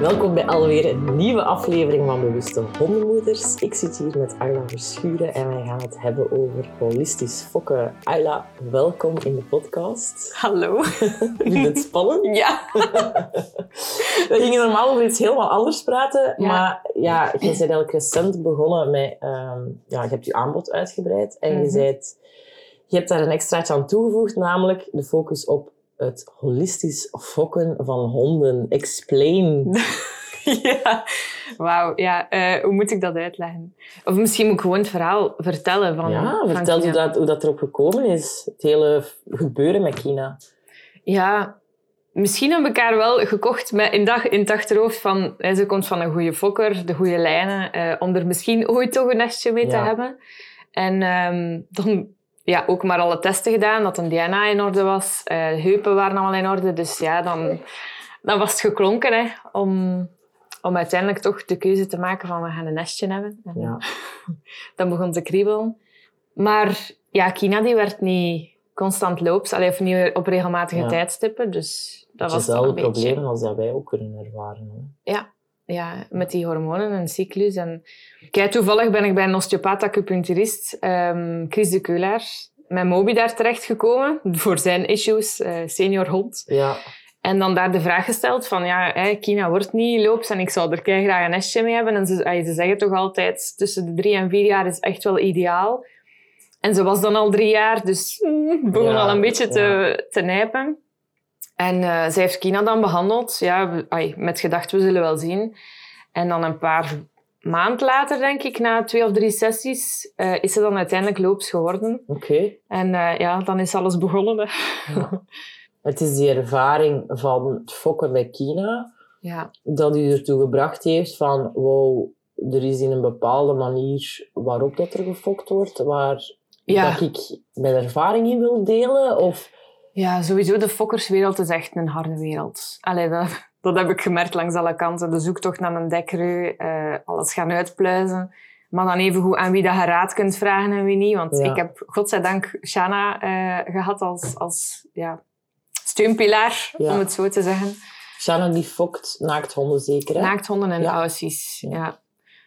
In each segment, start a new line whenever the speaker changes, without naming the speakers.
Welkom bij alweer een nieuwe aflevering van Bewuste Hondenmoeders. Ik zit hier met Ayla Verschuren en wij gaan het hebben over holistisch fokken. Ayla, welkom in de podcast.
Hallo.
Vind je het spannend?
Ja.
We gingen normaal over iets helemaal anders praten,
Ja.
maar ja, je bent eigenlijk recent begonnen met... ehm, ja, je hebt je aanbod uitgebreid en je,
Mhm.
zijt, je hebt daar een extraatje aan toegevoegd, namelijk de focus op het holistisch fokken van honden. Explain.
ja. Wauw. Ja, eh, hoe moet ik dat uitleggen? Of misschien moet ik gewoon het verhaal vertellen van
Ja,
van
vertel hoe dat, hoe dat erop gekomen is. Het hele gebeuren met Kina.
Ja, misschien hebben we elkaar wel gekocht met in, dag, in het achterhoofd van... Ze komt van een goede fokker, de goede lijnen, eh, om er misschien ooit toch een nestje mee te
Ja.
hebben. En ehm, dan ja, ook maar alle testen gedaan, dat een DNA in orde was. de heupen waren allemaal in orde. Dus ja, dan, dan was het geklonken hè, om, om uiteindelijk toch de keuze te maken van we gaan een nestje hebben. En
Ja.
dan begon te kriebelen. Maar ja, Kina die werd niet constant loops, allee, of niet op regelmatige
Ja.
tijdstippen. Dus dat
Dat
was
wel
een
probleem als dat wij ook kunnen ervaren. Hè.
Ja, met die hormonen en cyclus. En kijk, toevallig ben ik bij een osteopaat acupuncturist, ehm, Chris de Keulaar, met Moby daar terechtgekomen voor zijn issues, eh, senior hond.
Ja,
En dan daar de vraag gesteld van, ja, hè, Kina wordt niet loops en ik zou er graag een nestje mee hebben. En ze, ze zeggen toch altijd, tussen de drie en vier jaar is echt wel ideaal. En ze was dan al drie jaar, dus mm, begon
Ja,
al een beetje te,
ja.
te nijpen. En eh zij heeft Kina dan behandeld, ja, we- met gedacht, we zullen wel zien. En dan een paar maand later, denk ik, na twee of drie sessies, eh, is ze dan uiteindelijk loops geworden.
oké.
En eh, ja, dan is alles begonnen.
Ja. Het is die ervaring van het fokken met Kina
ja.
dat u ertoe gebracht heeft van wow, er is in een bepaalde manier waarop dat er gefokt wordt, waar
Ja.
dat ik mijn ervaring in wil delen? Of
Ja, sowieso, de fokkerswereld is echt een harde wereld. Allee, dat, dat heb ik gemerkt langs alle kanten. De zoektocht naar een dekreu, eh, alles gaan uitpluizen. Maar dan even goed aan wie dat je raad kunt vragen en wie niet. Want
Ja.
ik heb, godzijdank, Shana eh, gehad als, als ja, steunpilaar,
Ja.
om het zo te zeggen.
Shanna die fokt naakthonden zeker, hè?
Naakthonden en
Ja.
aussies.
Ja.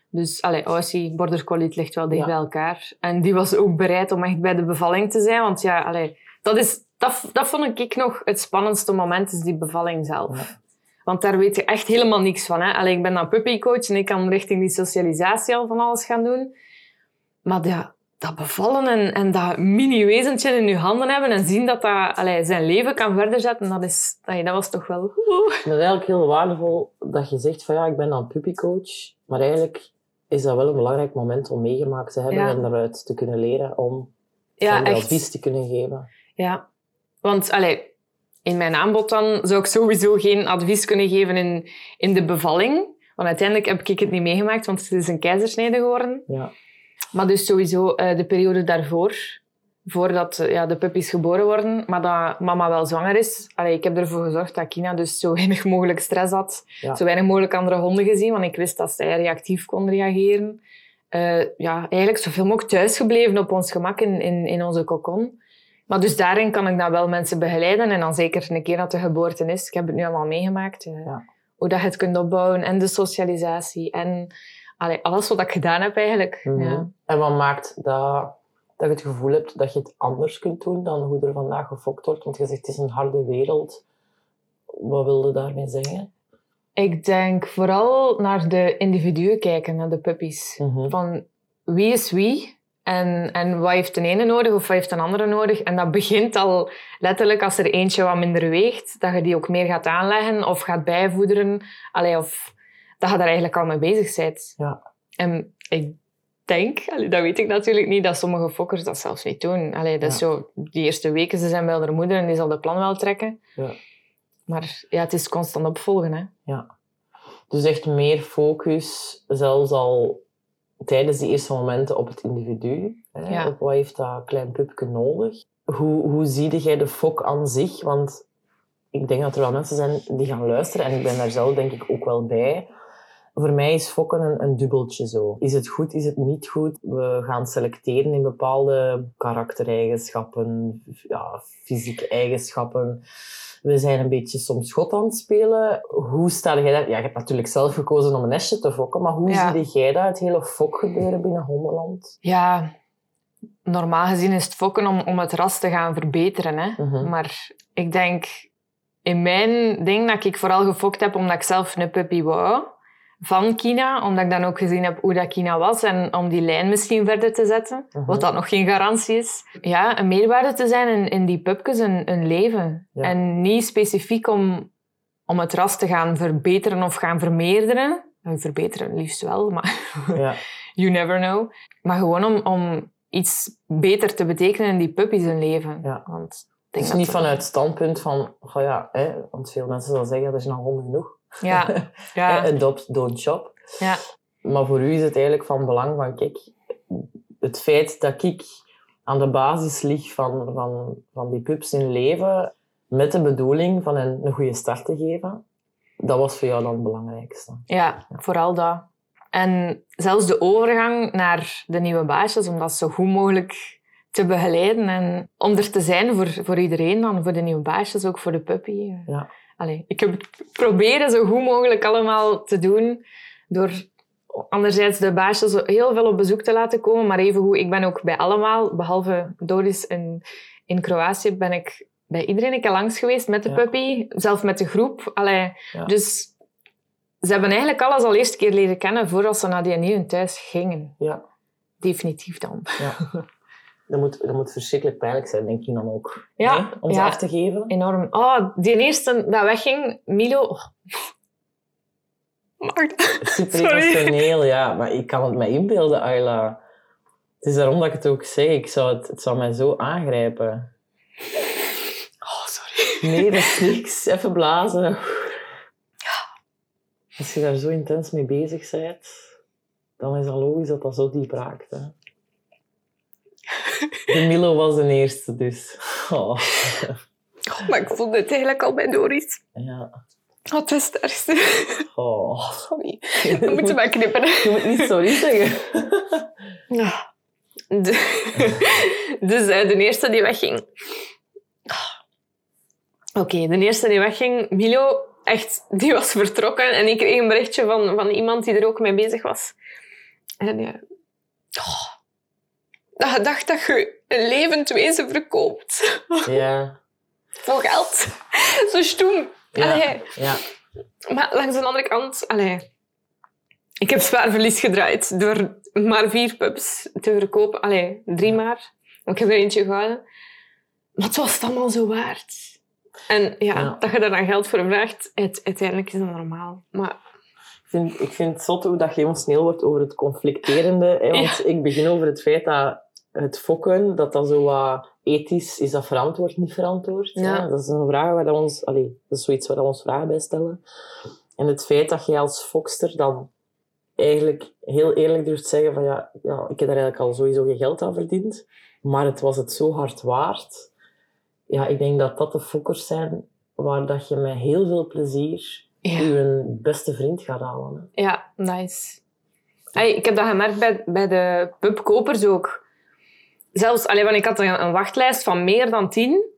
Dus, allee, aussie, border collie, het ligt wel dicht bij elkaar. En die was ook bereid om echt bij de bevalling te zijn. Want ja, allee, dat, is, dat, dat vond ik nog het spannendste moment, is die bevalling zelf.
Ja.
Want daar weet je echt helemaal niks van. Hè? Allee, ik ben dan puppycoach en ik kan richting die socialisatie al van alles gaan doen. Maar ja, dat bevallen en, en dat mini-wezentje in je handen hebben en zien dat dat allee, zijn leven kan verder zetten, dat, is, allee, dat was toch wel...
Het is eigenlijk heel waardevol dat je zegt van ja, ik ben dan puppycoach, maar eigenlijk is dat wel een belangrijk moment om meegemaakt te hebben
Ja.
en daaruit te kunnen leren om
Ja,
advies te kunnen geven.
Ja, want allee, in mijn aanbod dan zou ik sowieso geen advies kunnen geven in, in de bevalling. Want uiteindelijk heb ik het niet meegemaakt, want het is een keizersnede geworden.
Ja.
Maar dus sowieso eh, de periode daarvoor, voordat eh, ja, de puppies geboren worden, maar dat mama wel zwanger is. Allee, ik heb ervoor gezorgd dat Kina dus zo weinig mogelijk stress had.
Ja.
Zo weinig mogelijk andere honden gezien, want ik wist dat zij reactief kon reageren. Eh, ja, eigenlijk zoveel mogelijk thuisgebleven op ons gemak in, in, in onze kokon. Maar dus daarin kan ik dan wel mensen begeleiden. En dan zeker een keer dat de geboorte is. Ik heb het nu allemaal meegemaakt. eh,
Ja.
Hoe dat je het kunt opbouwen. En de socialisatie. En allee, alles wat ik gedaan heb eigenlijk.
Mhm.
ja.
En wat maakt dat, dat je het gevoel hebt dat je het anders kunt doen dan hoe er vandaag gefokt wordt? Want je zegt het is een harde wereld. Wat wilde daarmee zeggen?
Ik denk vooral naar de individuen kijken, naar de puppies.
Mhm.
Van wie is wie? En, en wat heeft de ene nodig of wat heeft een andere nodig? En dat begint al letterlijk als er eentje wat minder weegt, dat je die ook meer gaat aanleggen of gaat bijvoederen. Allee, of dat je daar eigenlijk al mee bezig bent.
Ja.
En ik denk, allee, dat weet ik natuurlijk niet, dat sommige fokkers dat zelfs niet doen. Allee, dat is zo, die eerste weken, ze zijn bij haar moeder en die zal de plan wel trekken.
Ja.
Maar ja, het is constant opvolgen. Hè.
Ja. Dus echt meer focus, zelfs al tijdens die eerste momenten op het individu. Hè?
Ja.
Op wat heeft dat klein pupje nodig? Hoe, hoe zie jij de fok aan zich? Want ik denk dat er wel mensen zijn die gaan luisteren en ik ben daar zelf denk ik ook wel bij. Voor mij is fokken een, een dubbeltje zo. Is het goed, is het niet goed? We gaan selecteren in bepaalde karaktereigenschappen, ja, fysieke eigenschappen. We zijn een beetje soms God aan het spelen. Hoe sta jij daar? Ja, je hebt natuurlijk zelf gekozen om een nestje te fokken, maar hoe
Ja.
zie jij dat, het hele fokgebeuren binnen Hondenland?
Ja, normaal gezien is het fokken om, om het ras te gaan verbeteren. Hè?
Mhm.
Maar ik denk, in mijn ding, dat ik vooral gefokt heb omdat ik zelf een puppy wou. Van Kina, omdat ik dan ook gezien heb hoe dat Kina was. En om die lijn misschien verder te zetten.
Mhm.
Wat dat nog geen garantie is. Ja, een meerwaarde te zijn in, in die pupjes, een, een leven.
Ja.
En niet specifiek om, om het ras te gaan verbeteren of gaan vermeerderen. Nou, verbeteren liefst wel, maar
Ja.
you never know. Maar gewoon om, om iets beter te betekenen in die puppies hun leven.
Ja.
Want
Het
denk
is
dat
niet
dat-
vanuit het standpunt van, oh ja, hè, want veel mensen zullen zeggen, er zijn al honden genoeg.
Ja, ja,
Eh, Adopt, don't shop.
ja.
Maar voor u is het eigenlijk van belang van, kijk, het feit dat ik aan de basis lig van, van, van die pups in leven, met de bedoeling van een, een goede start te geven, dat was voor jou dan het belangrijkste.
ja, vooral dat. En zelfs de overgang naar de nieuwe baasjes, om dat zo goed mogelijk te begeleiden en om er te zijn voor, voor iedereen dan, voor de nieuwe baasjes, ook voor de puppy.
Ja.
Allee, ik heb het proberen zo goed mogelijk allemaal te doen, door anderzijds de baasjes heel veel op bezoek te laten komen, maar evengoed, ik ben ook bij allemaal, behalve Doris in, in Kroatië, ben ik bij iedereen een keer langs geweest met de
Ja.
puppy, zelf met de groep. Allee,
Ja.
Dus ze hebben eigenlijk alles al eerste keer leren kennen voordat ze naar die nieuwe thuis gingen.
Ja,
Definitief dan.
ja. Dat moet, dat moet verschrikkelijk pijnlijk zijn, denk ik dan ook.
Ja,
Nee? Om ze
ja.
af te geven.
Enorm. Oh, die eerste dat wegging, Milo... Oh. Magda.
Super
Sorry.
emotioneel, ja. Maar ik kan het me inbeelden, Ayla. Het is daarom dat ik het ook zeg. Ik zou het, het zou mij zo aangrijpen.
Oh, sorry.
Nee, dat is niks. Even blazen. Als je daar zo intens mee bezig bent, dan is het logisch dat dat zo diep raakt. Hè. De Milo was de eerste, dus. Oh.
Oh, maar ik voelde het eigenlijk al bij Doris.
Ja.
Oh, het is het ergste.
Oh.
Sorry. We moeten maar knippen.
Je moet niet sorry zeggen.
Ja. De- dus eh, de eerste die wegging. Oké, de eerste die wegging, Milo, echt, die was vertrokken. En ik kreeg een berichtje van, van iemand die er ook mee bezig was. En ja, oh, dat je dacht dat je een levend wezen verkoopt.
Ja.
Voor geld. Zo stoem.
Ja. Ja.
Maar langs de andere kant, allee, ik heb zwaar verlies gedraaid door maar vier pubs te verkopen. Allee, drie maar. Ik heb er eentje gehouden. Maar het was het allemaal zo waard. En ja,
Ja.
dat je daar dan geld voor vraagt, het, uiteindelijk is dat normaal. Maar
vind, ik vind het zot hoe dat je emotioneel wordt over het conflicterende. Hè, want ik begin over het feit dat het fokken, dat dat zo wat ethisch, is dat verantwoord, niet verantwoord?
Ja.
Hè? Dat is een vraag waar dat ons, allee, dat is zoiets waar we ons vragen bij stellen. En het feit dat je als fokster dan eigenlijk heel eerlijk durft zeggen van ja, ja, ik heb daar eigenlijk al sowieso geen geld aan verdiend, maar het was het zo hard waard. Ja, ik denk dat dat de fokkers zijn waar dat je met heel veel plezier
ja,
je beste vriend gaat halen. Hè.
ja nice. Ik heb dat gemerkt bij, bij de pubkopers ook. Zelfs, allee, want ik had een, een wachtlijst van meer dan tien.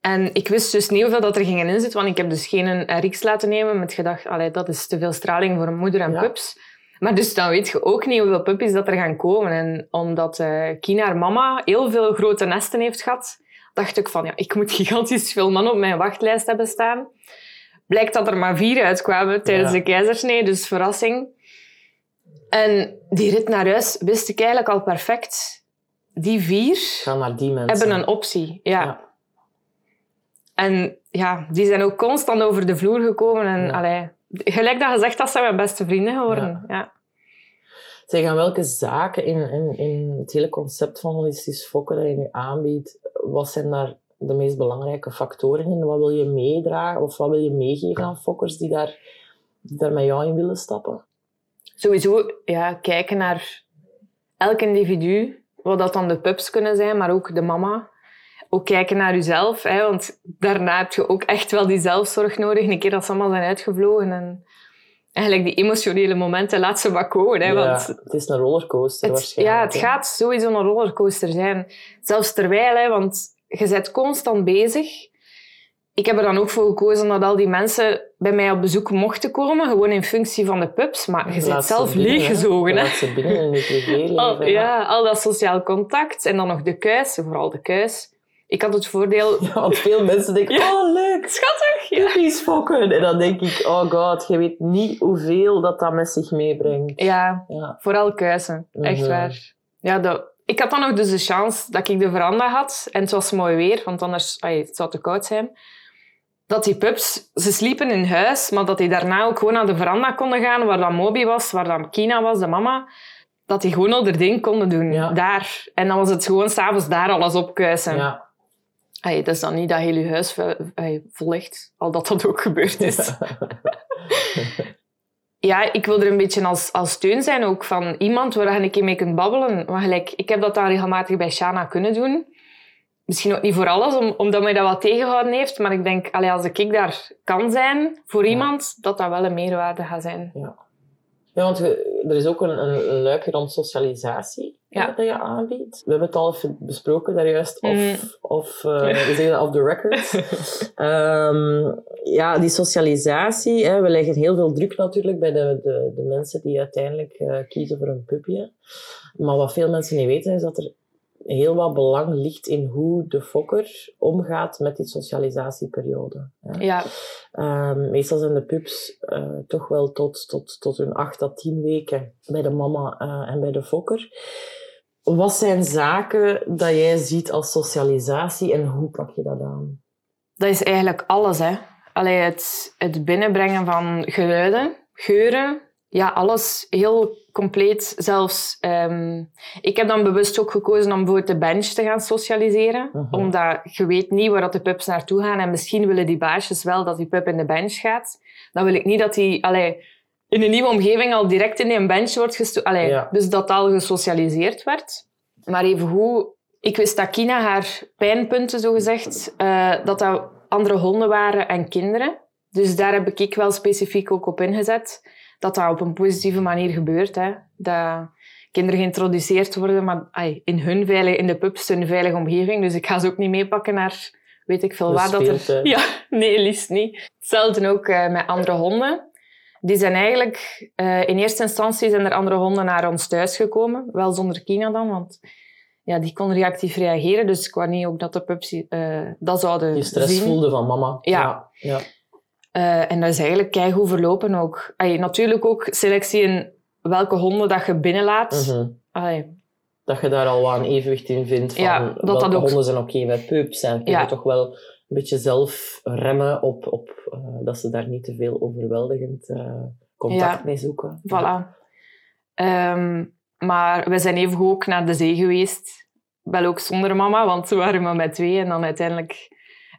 En ik wist dus niet hoeveel dat er gingen inzitten, want ik heb dus geen RX laten nemen met gedacht, allee, dat is te veel straling voor een moeder en
Ja.
pups. Maar dus dan weet je ook niet hoeveel puppies dat er gaan komen. En omdat eh Kina, haar mama, heel veel grote nesten heeft gehad, dacht ik van, ja, ik moet gigantisch veel mannen op mijn wachtlijst hebben staan. Blijkt dat er maar vier uitkwamen tijdens
Ja.
de keizersnee, dus verrassing. En die rit naar huis wist ik eigenlijk al perfect. Die vier
die mensen.
hebben een optie. Ja.
Ja.
En ja, die zijn ook constant over de vloer gekomen. En
Ja.
allee, gelijk dat je zegt, dat zijn mijn beste vrienden geworden. Ja.
Zeg, aan welke zaken in, in, in het hele concept van holistisch fokken dat je nu aanbiedt, wat zijn daar de meest belangrijke factoren in? Wat wil je meedragen of wat wil je meegeven aan fokkers die daar die daar met jou in willen stappen?
Sowieso ja, kijken naar elk individu, wat dat dan de pups kunnen zijn, maar ook de mama. Ook kijken naar jezelf, hè, want daarna heb je ook echt wel die zelfzorg nodig. Een keer dat ze allemaal zijn uitgevlogen en eigenlijk die emotionele momenten laat ze maar komen. Hè,
Ja,
want
het is een rollercoaster
het,
waarschijnlijk.
ja, het
hè.
gaat sowieso een rollercoaster zijn. Zelfs terwijl, hè, want je bent constant bezig. Ik heb er dan ook voor gekozen dat al die mensen bij mij op bezoek mochten komen, gewoon in functie van de pups. Maar je bent
ze
zelf leeggezogen. Hè?
Laat ze binnen in privéleven.
Al,
hè.
ja, al dat sociaal contact en dan nog de kuis, vooral de kuis. Ik had het voordeel...
Ja, want veel mensen denken,
Ja.
oh leuk,
Schattig! Ja.
puppies fokken. En dan denk ik, oh god, je weet niet hoeveel dat dat met zich meebrengt.
ja,
Ja.
vooral kuisen. Echt
Mhm.
waar. Ja, dat, ik had dan nog dus de chance dat ik de veranda had. En het was mooi weer, want anders ay, het zou te koud zijn. Dat die pups, ze sliepen in huis, maar dat die daarna ook gewoon naar de veranda konden gaan, waar dan Moby was, waar dan Kina was, de mama. Dat die gewoon al haar ding konden doen,
Ja.
daar. En dan was het gewoon s'avonds daar alles opkuisen.
Ja.
Ay, dat is dan niet dat heel je huis ay, al dat dat ook gebeurd is. Ja, ik wil er een beetje als, als steun zijn ook van iemand waar je een keer mee kunt babbelen. Want gelijk, ik heb dat dan regelmatig bij Shana kunnen doen. Misschien ook niet voor alles, om, omdat mij dat wat tegengehouden heeft. Maar ik denk, allee, als ik daar kan zijn voor
Ja.
iemand, dat dat wel een meerwaarde gaat zijn.
Ja, want je- er is ook een, een, een luik rond socialisatie
Ja.
dat je aanbiedt. We hebben het al even besproken daar juist, of,
Mhm.
of eh, we zeggen off the record. Ehm, ja, die socialisatie, hè, we leggen heel veel druk natuurlijk bij de, de, de mensen die uiteindelijk eh, kiezen voor een pupje. Maar wat veel mensen niet weten is dat er heel wat belang ligt in hoe de fokker omgaat met die socialisatieperiode.
Ja,
Ehm, meestal zijn de pups eh, toch wel tot, tot, tot hun 8 à 10 weken bij de mama eh, en bij de fokker. Wat zijn zaken dat jij ziet als socialisatie en hoe pak je dat aan?
dat is eigenlijk alles. Hè. Allee, het, het binnenbrengen van geluiden, geuren, ja, alles heel compleet. Zelfs, ehm, ik heb dan bewust ook gekozen om bijvoorbeeld de bench te gaan socialiseren.
Mhm.
Omdat je weet niet waar dat de pups naartoe gaan. En misschien willen die baasjes wel dat die pup in de bench gaat. Dan wil ik niet dat die allee, in een nieuwe omgeving al direct in een bench wordt gestoken.
Ja.
Dus dat al gesocialiseerd werd. Maar even hoe... Ik wist dat Kina haar pijnpunten, zogezegd, eh dat dat andere honden waren en kinderen. Dus daar heb ik wel specifiek ook op ingezet. Dat dat op een positieve manier gebeurt. Hè. Dat kinderen geïntroduceerd worden, maar ai, in hun veilige, in de pups, hun veilige omgeving. Dus ik ga ze ook niet meepakken naar weet ik veel waar. Dat er... Ja, nee, liefst niet. Hetzelfde ook eh, met andere honden. Die zijn eigenlijk... eh, in eerste instantie zijn er andere honden naar ons thuis gekomen. Wel zonder Kina dan, want ja, die kon reactief reageren. Dus ik wou niet ook dat de pups eh, dat zouden
Die stress
zien.
voelde van mama.
Ja.
ja.
Eh, en dat is eigenlijk keigoed verlopen ook. Allee, natuurlijk ook selectie in welke honden dat je binnenlaat. Allee,
Dat je daar al een evenwicht in vindt van
Ja, dat
welke
dat ook-
honden zijn oké met pups. En kun je
Ja.
toch wel een beetje zelf remmen op, op eh, dat ze daar niet te veel overweldigend eh, contact
Ja.
mee zoeken.
Voilà. Ehm, maar we zijn even ook naar de zee geweest. Wel ook zonder mama, want we waren maar met twee. En dan uiteindelijk,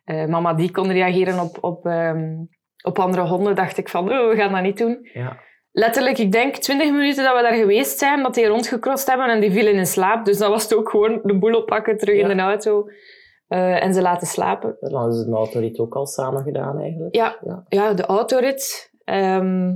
mama die kon reageren op, op, ehm, op andere honden, dacht ik van, oh, we gaan dat niet doen.
Ja.
Letterlijk, ik denk 20 minuten dat we daar geweest zijn, dat die rondgecrossed hebben en die vielen in slaap. Dus dan was het ook gewoon de boel oppakken, terug
Ja.
in de auto eh, en ze laten slapen.
Dan is het een autorit ook al samen gedaan eigenlijk.
Ja.
ja.
Ja, de autorit. Ehm,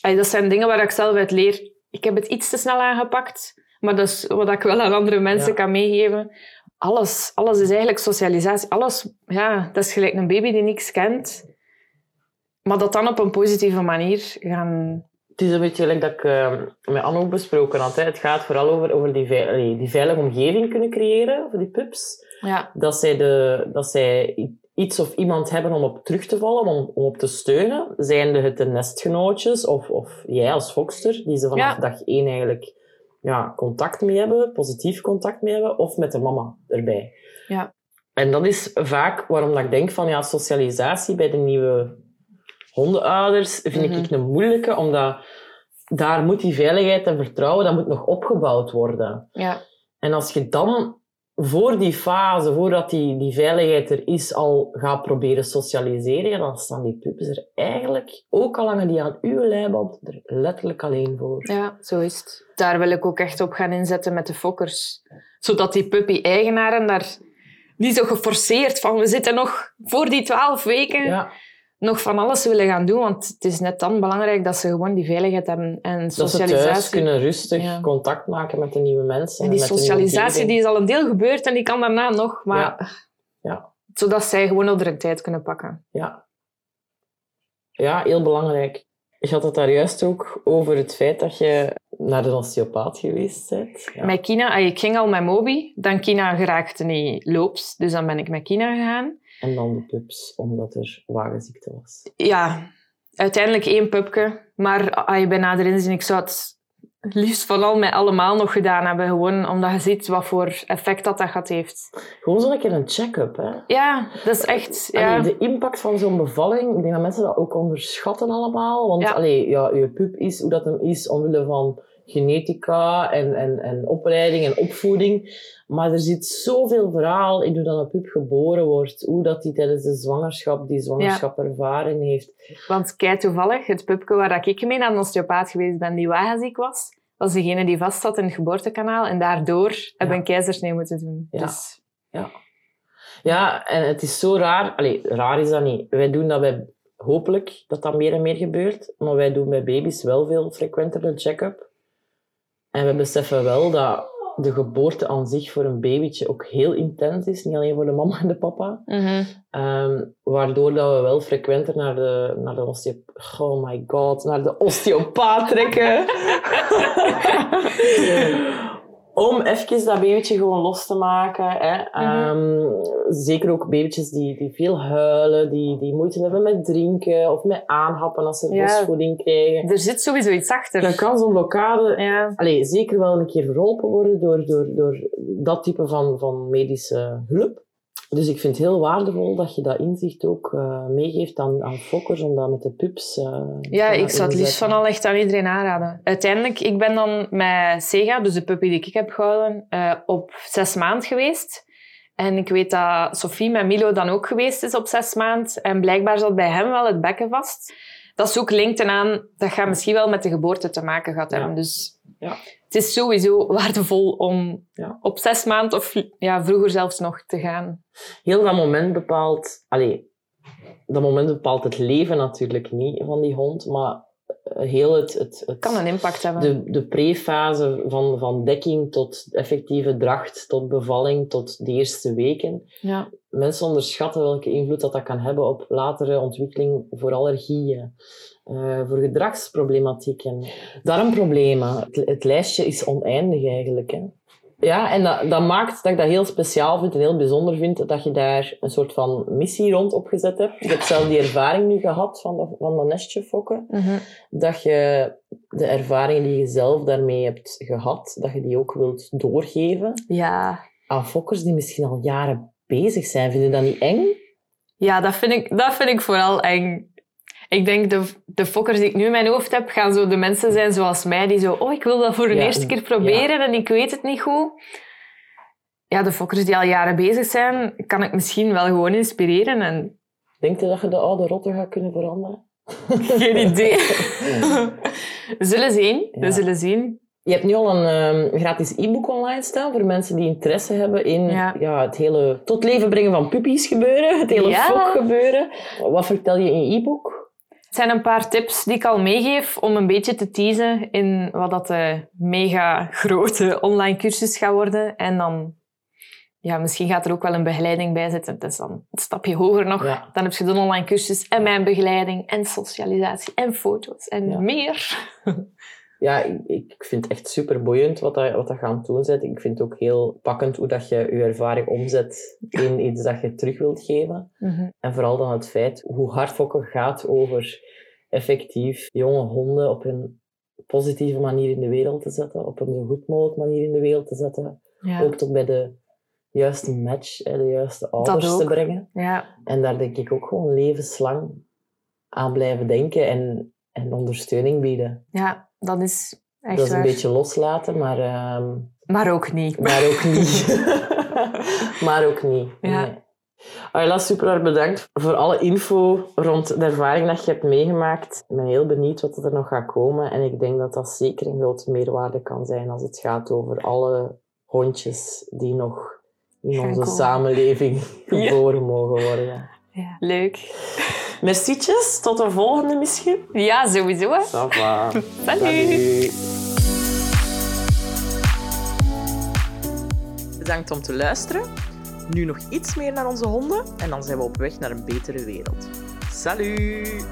allee, dat zijn dingen waar ik zelf uit leer. Ik heb het iets te snel aangepakt, maar dat is wat ik wel aan andere mensen kan meegeven. Alles, alles is eigenlijk socialisatie. Alles, ja, dat is gelijk een baby die niks kent. Maar dat dan op een positieve manier gaan...
Het is een beetje gelijk dat ik eh, met Anne ook besproken had. Hè. Het gaat vooral over, over die, vei- allee, die veilige omgeving kunnen creëren voor die pups.
Ja,
Dat zij, de, dat zij iets of iemand hebben om op terug te vallen, om, om op te steunen. Zijnde het de nestgenootjes of, of jij als fokster, die ze vanaf
Ja.
dag één eigenlijk ja, contact mee hebben, positief contact mee hebben, of met de mama erbij.
Ja.
En dat is vaak waarom dat ik denk van ja, socialisatie bij de nieuwe hondenouders vind
Mhm.
ik een moeilijke, omdat daar moet die veiligheid en vertrouwen, dat moet nog opgebouwd worden.
ja,
En als je dan voor die fase, voordat die, die veiligheid er is, al gaat proberen socialiseren, dan staan die pups er eigenlijk, ook al hangen die aan uw leiband, er letterlijk alleen voor.
Ja, zo is het. Daar wil ik ook echt op gaan inzetten met de fokkers. Zodat die puppy-eigenaren daar niet zo geforceerd van we zitten nog voor die twaalf weken
Ja,
nog van alles willen gaan doen. Want het is net dan belangrijk dat ze gewoon die veiligheid hebben en
dat ze
socialisatie.
thuis kunnen rustig
Ja.
contact maken met de nieuwe mensen.
En die socialisatie die is al een deel gebeurd en die kan daarna nog. Maar
Ja. Ja.
zodat zij gewoon op de tijd kunnen pakken.
Ja. ja, heel belangrijk. Je had het daar juist ook over het feit dat je naar de osteopaat geweest bent. Ja.
Met Kina, ik ging al met Moby. Dan Kina geraakte niet loops. Dus dan ben ik met Kina gegaan.
En dan de pups, omdat er wagenziekte was.
Ja, uiteindelijk één pupke. Maar als je bij nader inzien, ik zou het liefst vooral met allemaal nog gedaan hebben. Gewoon omdat je ziet wat voor effect dat dat gaat heeft.
Gewoon zo'n keer een check-up, hè.
Ja, dat is echt... Ja.
Allee, de impact van zo'n bevalling, ik denk dat mensen dat ook onderschatten allemaal. Want
Ja.
allee, ja, je pup is hoe dat hem is, omwille van genetica en, en, en opleiding en opvoeding. Maar er zit zoveel verhaal in hoe dat een pup geboren wordt. Hoe dat hij tijdens de zwangerschap die zwangerschap ervaren heeft.
Want kei toevallig, het pupke waar ik mee naar een osteopaat geweest ben, die wagenziek was, was degene die vast zat in het geboortekanaal. En daardoor hebben we een keizersnee moeten doen.
Ja.
Dus
Ja, en het is zo raar. Allee, raar is dat niet. Wij doen dat bij, hopelijk dat dat meer en meer gebeurt, maar wij doen bij baby's wel veel frequenter een check-up. En we beseffen wel dat de geboorte aan zich voor een babytje ook heel intens is, niet alleen voor de mama en de papa.
mhm.
Ehm, waardoor dat we wel frequenter naar de, naar de osteopaat... Oh my god, naar de osteopaat trekken. Om even dat babytje gewoon los te maken. Hè. Ehm, zeker ook babytjes die, die veel huilen, die, die moeite hebben met drinken of met aanhappen als ze
Ja.
borstvoeding krijgen.
er zit sowieso iets achter.
Dan kan zo'n blokkade
Ja.
allee, zeker wel een keer verholpen worden door, door, door dat type van, van medische hulp. Dus ik vind het heel waardevol dat je dat inzicht ook eh, meegeeft aan, aan fokkers, om dat met de pups te
Ja, ik zou het liefst van al echt aan iedereen aanraden. Uiteindelijk, ik ben dan met Sega, dus de puppy die ik heb gehouden, eh, op zes maand geweest. En ik weet dat Sophie met Milo dan ook geweest is op zes maand. En blijkbaar zat bij hem wel het bekken vast. Dat is ook linkten aan, dat gaat misschien wel met de geboorte te maken gehad
Ja.
hebben. Dus
Ja.
Het is sowieso waardevol om
Ja.
op zes maand of ja, vroeger zelfs nog te gaan.
Heel dat moment bepaalt... Allee, dat moment bepaalt het leven natuurlijk niet van die hond, maar heel het... het, het
kan een impact hebben.
de, de prefase van, van dekking tot effectieve dracht, tot bevalling, tot de eerste weken.
Ja.
Mensen onderschatten welke invloed dat, dat kan hebben op latere ontwikkeling voor allergieën, eh, voor gedragsproblematieken, darmproblemen. Het, het lijstje is oneindig eigenlijk. Hè. Ja, en dat, dat maakt dat ik dat heel speciaal vind en heel bijzonder vind dat je daar een soort van missie rond opgezet hebt. Ik heb zelf die ervaring nu gehad van de, van de nestje fokken
Mhm.
dat je de ervaringen die je zelf daarmee hebt gehad, dat je die ook wilt doorgeven
ja.
aan fokkers die misschien al jaren bezig zijn. Vind je dat niet eng?
Ja, dat vind ik, dat vind ik vooral eng. Ik denk, de, de fokkers die ik nu in mijn hoofd heb, gaan zo de mensen zijn zoals mij, die zo, oh, ik wil dat voor de
Ja,
eerste keer proberen en ik weet het niet goed. Ja, de fokkers die al jaren bezig zijn, kan ik misschien wel gewoon inspireren en
Denk je dat je de oude rotte gaat kunnen veranderen?
geen idee. we zullen zien, we
Ja.
zullen zien.
Je hebt nu al een ehm, gratis e-book online staan voor mensen die interesse hebben in
Ja.
ja. het hele tot leven brengen van puppies gebeuren, het hele fok gebeuren. Wat vertel je in je e-book?
Het zijn een paar tips die ik al meegeef om een beetje te teasen in wat dat de mega grote online cursus gaat worden. En dan, ja, misschien gaat er ook wel een begeleiding bij zitten. Dus dan een stapje hoger nog.
Ja.
Dan heb je de online cursus en mijn begeleiding en socialisatie en foto's en
Ja.
meer.
Ja, ik, ik vind het echt super boeiend wat dat, wat dat gaan doen zet. Ik vind het ook heel pakkend hoe dat je je ervaring omzet in iets dat je terug wilt geven. En vooral dan het feit hoe hard fokken gaat over effectief jonge honden op een positieve manier in de wereld te zetten, op een zo goed mogelijk manier in de wereld te zetten.
Ja.
Ook tot bij de juiste match, hè, de juiste ouders te brengen.
ja.
En daar denk ik ook gewoon levenslang aan blijven denken en, en ondersteuning bieden.
ja, dat is echt
dat is een beetje loslaten, maar, ehm,
Maar ook niet.
maar ook niet. maar ook niet.
Ja.
Nee. Ayla, super hard bedankt voor alle info rond de ervaring dat je hebt meegemaakt. Ik ben heel benieuwd wat er nog gaat komen. En ik denk dat dat zeker een grote meerwaarde kan zijn als het gaat over alle hondjes die nog in onze samenleving
Ja.
geboren mogen worden.
Ja. Leuk.
Mercietjes, tot de volgende misschien.
Ja, sowieso. hè. Salut.
Salut.
Bedankt om te luisteren. Nu nog iets meer naar onze honden en dan zijn we op weg naar een betere wereld. Salut!